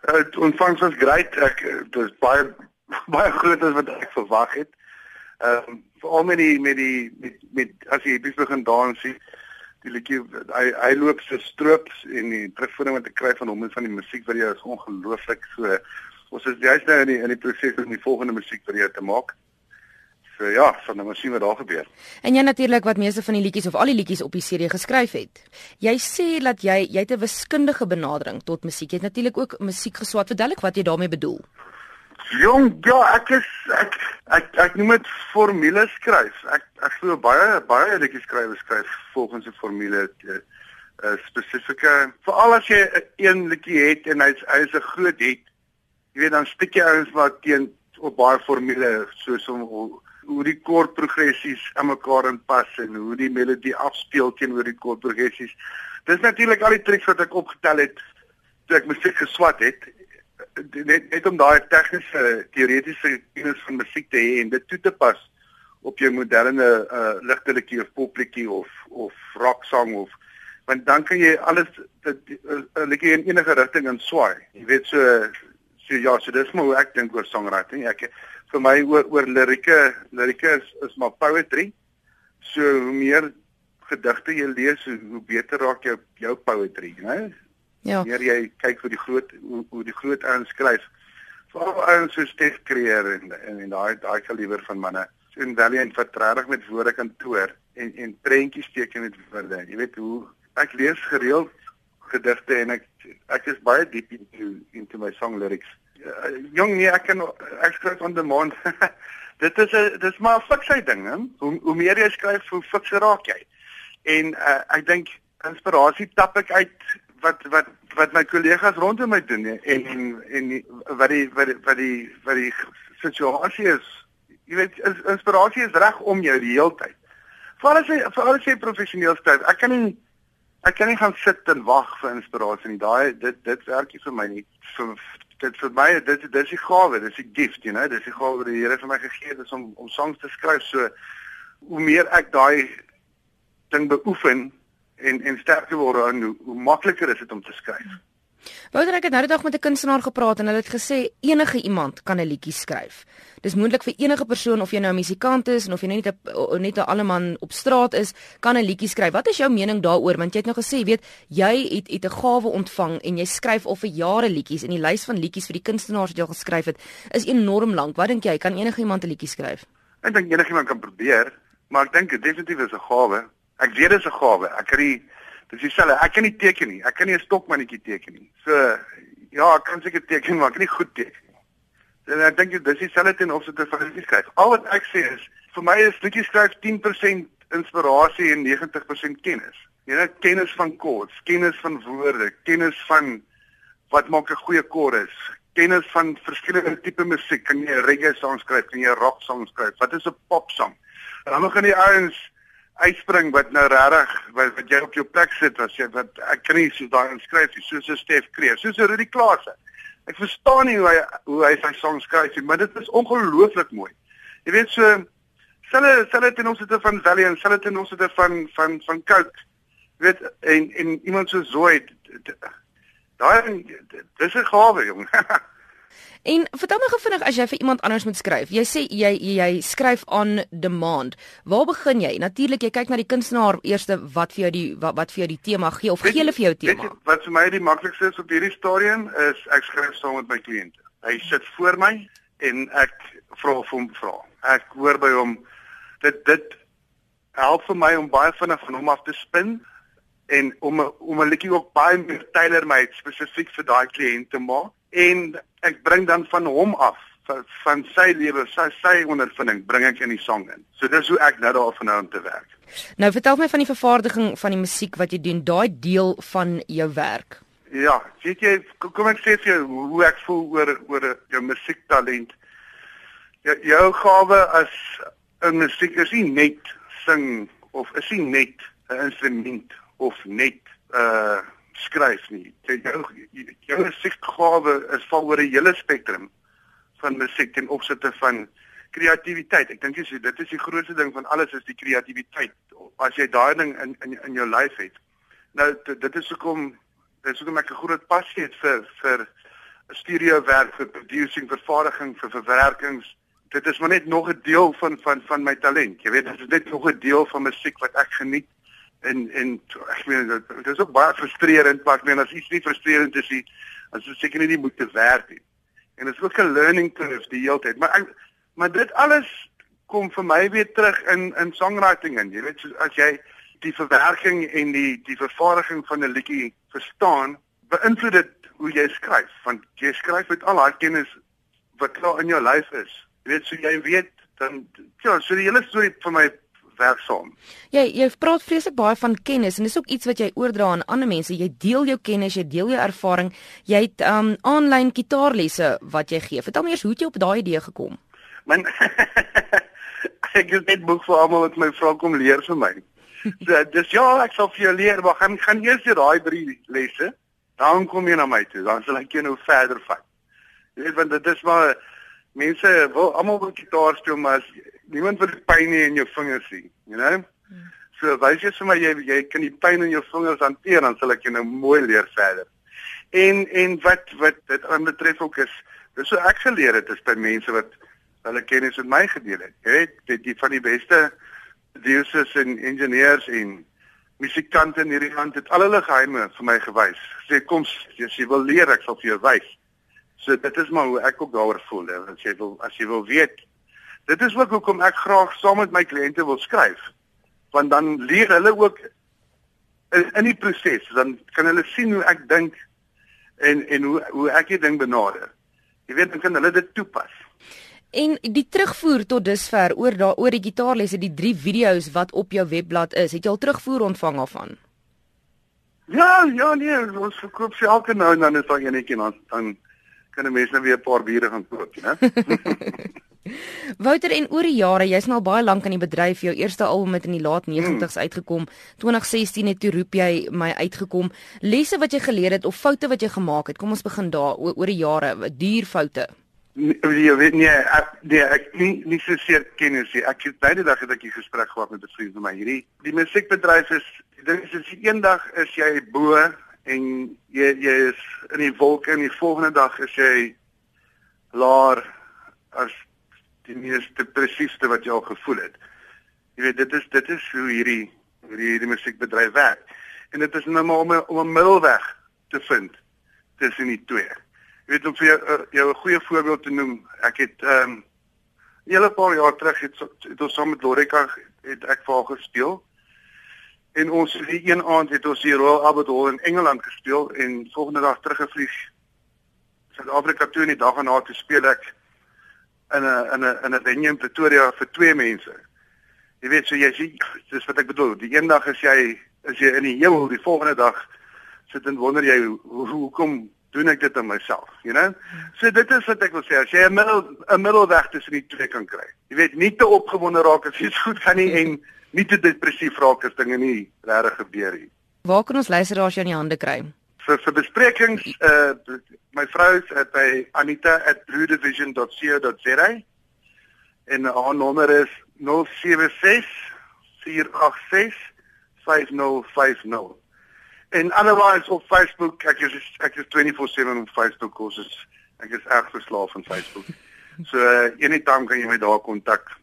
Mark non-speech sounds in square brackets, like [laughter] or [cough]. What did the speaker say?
Het ontvangs was great. Ek dis baie [laughs] baie groot as wat ek verwag het. Ehm um, veral met die met die met, met as jy begin dans sien die liedjie hy hy loop so stroops en die terugvoering wat ek kry van hom en van die musiekvideo is ongelooflik. So ons is juist nou in die in die proses om die volgende musiekvideo te maak. So ja, van nou sien wat daar gebeur. En jy natuurlik wat meeste van die liedjies of al die liedjies op die serie geskryf het. Jy sê dat jy jy het 'n wiskundige benadering tot musiek. Jy het natuurlik ook musiek geswaat. Verduidelik wat jy daarmee bedoel. Jong, ja, ek is ek ek ek noem dit formules skryf. Ek ek glo baie baie liedjies skryf skryf volgens 'n formule uh, uh, spesifieke veral as jy een liedjie het en hy's hy's 'n groot hit. Jy weet dan stik jy ouens maar teen op baie formule soos om hoe die koordprogressies aan mekaar inpas en hoe die melodie afspeel teenoor die koordprogressies. Dis natuurlik al die triks wat ek opgetel het toe ek musiek geswat het net net om daai tegniese teoretiese kennis van musiek te hê en dit toe te pas op jou moderne uh, ligteletjie of popliedjie of of rock song of want dan kan jy alles dit uh, uh, in enige rigting in swaai. Jy weet so so ja, so dis maar hoe ek dink oor songwriting. Ek vir my oor oor lirieke lirieke is, is maar poetry. So hoe meer gedigte jy lees, hoe beter raak jou jou poetry, né? Ja. Meer jy kyk vir die groot hoe, hoe die groot ouens skryf. Veral ouens so Stef Creer en en en daai daai kaliber van manne. So en Valiant vertraag met woorde kantoor en en prentjies teken met woorde. Jy weet hoe ek lees gereeld gedigte en ek ek is baie diep into into my song lyrics. Uh, jong nee, ek kan ek skryf on demand. [laughs] dit is 'n dis maar 'n fiksie ding, hè. Hoe hoe meer jy skryf, hoe fikser raak jy. En uh, ek dink inspirasie tap ek uit wat wat wat my kollegas rondom my doen en en en wat die wat die wat die wat die situasie is. Jy weet inspirasie is reg om jou die hele tyd. Veral as jy veral as jy professioneel skryf. Ek kan nie ek kan nie gaan sit en wag vir inspirasie nie. Daai dit dit werk nie vir my nie. Vir dit vir my dit dit is die gawe, dit is die gift, you know, dit is die gawe wat die Here vir my gegee het om om songs te skryf. So hoe meer ek daai ding beoefen en en sterker word hoe, hoe makliker is dit om te skryf. Wouter ek het nou die dag met 'n kunstenaar gepraat en hulle het gesê enige iemand kan 'n liedjie skryf. Dis moontlik vir enige persoon of jy nou 'n musikant is en of jy net 'n net 'n alleman op straat is, kan 'n liedjie skryf. Wat is jou mening daaroor? Want jy het nou gesê, weet, jy het het 'n gawe ontvang en jy skryf al vir jare liedjies en die lys van liedjies vir die kunstenaars wat jy al geskryf het, is enorm lank. Wat dink jy, kan enige iemand 'n liedjie skryf? Ek dink enige iemand kan probeer, maar ek dink definitief is 'n gawe. Ek weet dit is 'n gawe. Ek nie dis dieselfde. Ek kan nie teken nie. Ek kan nie 'n stokmannetjie teken nie. So ja, ek kan seker teken, maar ek kan nie goed teken nie. En ek dink dis dieselfde ten opsigte van liedjie skryf. Al wat ek sê is vir my is liedjie skryf 10% inspirasie en 90% kennis. Jy weet kennis van chords, kennis van woorde, kennis van wat maak 'n goeie chorus, kennis van verskillende tipe musiek. Kan jy 'n reggae song skryf? Kan jy 'n rock song skryf? Wat is 'n pop song? En dan begin die ouens uitspring wat nou regtig wat, wat jy op jou plek sit as jy wat ek kan nie so daai inskryf nie soos 'n Stef Kreer soos 'n Rudy Klaasen ek verstaan nie hoe hy hoe hy sy songs skryf nie maar dit is ongelooflik mooi. Jy weet so selle selle ten opsigte van Valley en selle ten opsigte van van van Coke jy weet en en iemand so Zoid daai dis 'n gawe jong [laughs] En vertel my gefvinnig as jy vir iemand anders moet skryf. Jy sê jy jy skryf on demand. Waar begin jy? Natuurlik jy kyk na die kunstenaar eerste wat vir jou die wat, wat vir jou die tema gee of gee hulle vir jou tema? Weet, wat vir my die maklikste is op hierdie stadium is ek skryf saam met my kliënte. Hy sit voor my en ek vra vir hom vra. Ek hoor by hom dit dit help vir my om baie vinnig van hom af te spin en om om 'n liedjie ook baie meer tailor-made spesifiek vir daai kliënt te maak en ek bring dan van hom af van sy lewe, sy sy ondervinding bring ek in die song in. So dis hoe ek nou daarvan hou om te werk. Nou vertel my van die vervaardiging van die musiek wat jy doen, daai deel van jou werk. Ja, weet jy, kom ek sê vir jou hoe ek voel oor oor jou musiektalent. Jou, jou gawe as 'n musiek is nie net sing of is nie net 'n instrument of net 'n uh, skryf nie. Jou jou musiekgawe is val oor 'n hele spektrum van musiek ten opsigte van kreatiwiteit. Ek dink jy dit is die grootste ding van alles is die kreatiwiteit. As jy daai ding in in in jou lyf het. Nou dit is hoekom dit is hoekom ek 'n groot passie het vir vir studio werk vir producing, vervaardiging, vir verwerkings. Dit is maar net nog 'n deel van van van my talent. Jy weet, dit is net nog 'n deel van musiek wat ek geniet en en ek meen dit is ook baie frustrerend, maar ek meen as iets nie frustrerend is nie, as jy seker nie die moeite werd nie. En dit is ook 'n learning curve die hele tyd. Maar ek, maar dit alles kom vir my weer terug in in songwriting en jy weet so, as jy die verwerking en die die vervaardiging van 'n liedjie verstaan, beïnvloed dit hoe jy skryf want jy skryf met al daai kennis wat klaar in jou lyf is. Jy weet so jy weet dan ja, so die hele storie vir my werk saam. Jy jy praat vreeslik baie van kennis en dis ook iets wat jy oordra aan ander mense. Jy deel jou kennis, jy deel jou ervaring. Jy het um aanlyn gitaarlesse wat jy gee. Vertel my eers hoe het jy op daai idee gekom? Man [laughs] ek het net boek vir almal wat my vra kom leer vir my. So dis ja, ek sal vir jou leer, maar gaan gaan eers hier daai drie lesse dan kom jy na my toe, dan sal ek jou nou verder vat. Jy weet want dit is maar mense wil almal wil gitaar speel maar niemand wil pyn in jou vingers sien, you know? So wys jy vir my jy jy kan die pyn in jou vingers hanteer dan sal ek jou nou mooi leer verder. En en wat wat dit aan betref ook is dis so ek geleer het is by mense wat hulle kennis met my gedeel het. Jy weet, dit die van die beste dioses en ingenieurs en musikante in hierdie land het al hulle geheime vir my gewys. Sê kom, as jy wil leer, ek sal vir jou wys. So dit is maar hoe ek ook daaroor voel, as jy wil as jy wil weet. Dit is ook hoekom ek graag saam met my kliënte wil skryf. Want dan leer hulle ook in, in die proses, dan kan hulle sien hoe ek dink en en hoe hoe ek die ding benader. Jy weet, dan kan hulle dit toepas. En die terugvoer tot dusver oor daaroor die gitaarlesse, die drie video's wat op jou webblad is, het jy al terugvoer ontvang af van? Ja, ja nee, ons verkoop se elke nou en dan is daar enetjie dan dan kan 'n mens nou weer 'n paar biere gaan koop, né? [laughs] Wouter en oor die jare, jy's nou al baie lank in die bedryf. Jou eerste album het in die laat 90's hmm. uitgekom. 2016 het toe roep jy my uitgekom. Lesse wat jy geleer het of foute wat jy gemaak het. Kom ons begin daar oor, oor die jare, duur foute. Nee, jy weet nie ek nee, ek nie nie so seer kennis nie. Ek het baie dag het ek 'n gesprek gehad met 'n vriend van my. Hierdie die musiekbedryf is ding is as eendag is jy bo en jy jy is in die wolke en die volgende dag is jy laer as die mees depressiefste wat jy al gevoel het. Jy weet dit is dit is hoe hierdie hierdie hierdie musiekbedryf werk. En dit is nou maar om om 'n middelweg te vind tussen die twee. Jy weet om vir jou uh, jou 'n goeie voorbeeld te noem. Ek het ehm um, 'n hele paar jaar terug het, het ons saam met Lorika het ek vir haar gespeel. En ons die een aand het ons hier Royal Albert Hall in Engeland gespeel en volgende dag teruggevlieg Suid-Afrika toe en die dag daarna te speel ek in 'n in 'n in 'n venue in Pretoria vir twee mense. Jy weet so jy sien dis wat ek bedoel. Die een dag is jy is jy in die hemel, die volgende dag sit en wonder jy hoe hoekom doen ek dit aan myself, you know? So dit is wat ek wil sê, as jy 'n middel 'n middelweg tussen die twee kan kry. Jy weet, nie te opgewonde raak as iets [laughs] goed gaan nie en nie te depressief raak as dinge nie regtig gebeur nie. Waar kan ons luisteraars jou in die hande kry? Vir vir besprekings, uh my vrou is by anita@bluedivision.co.za en haar nommer is 076 486 5050. En otherwise op Facebook, ek is ek is 24/7 op Facebook, is ek is erg verslaaf aan Facebook. So uh, anytime kan jy my daar kontak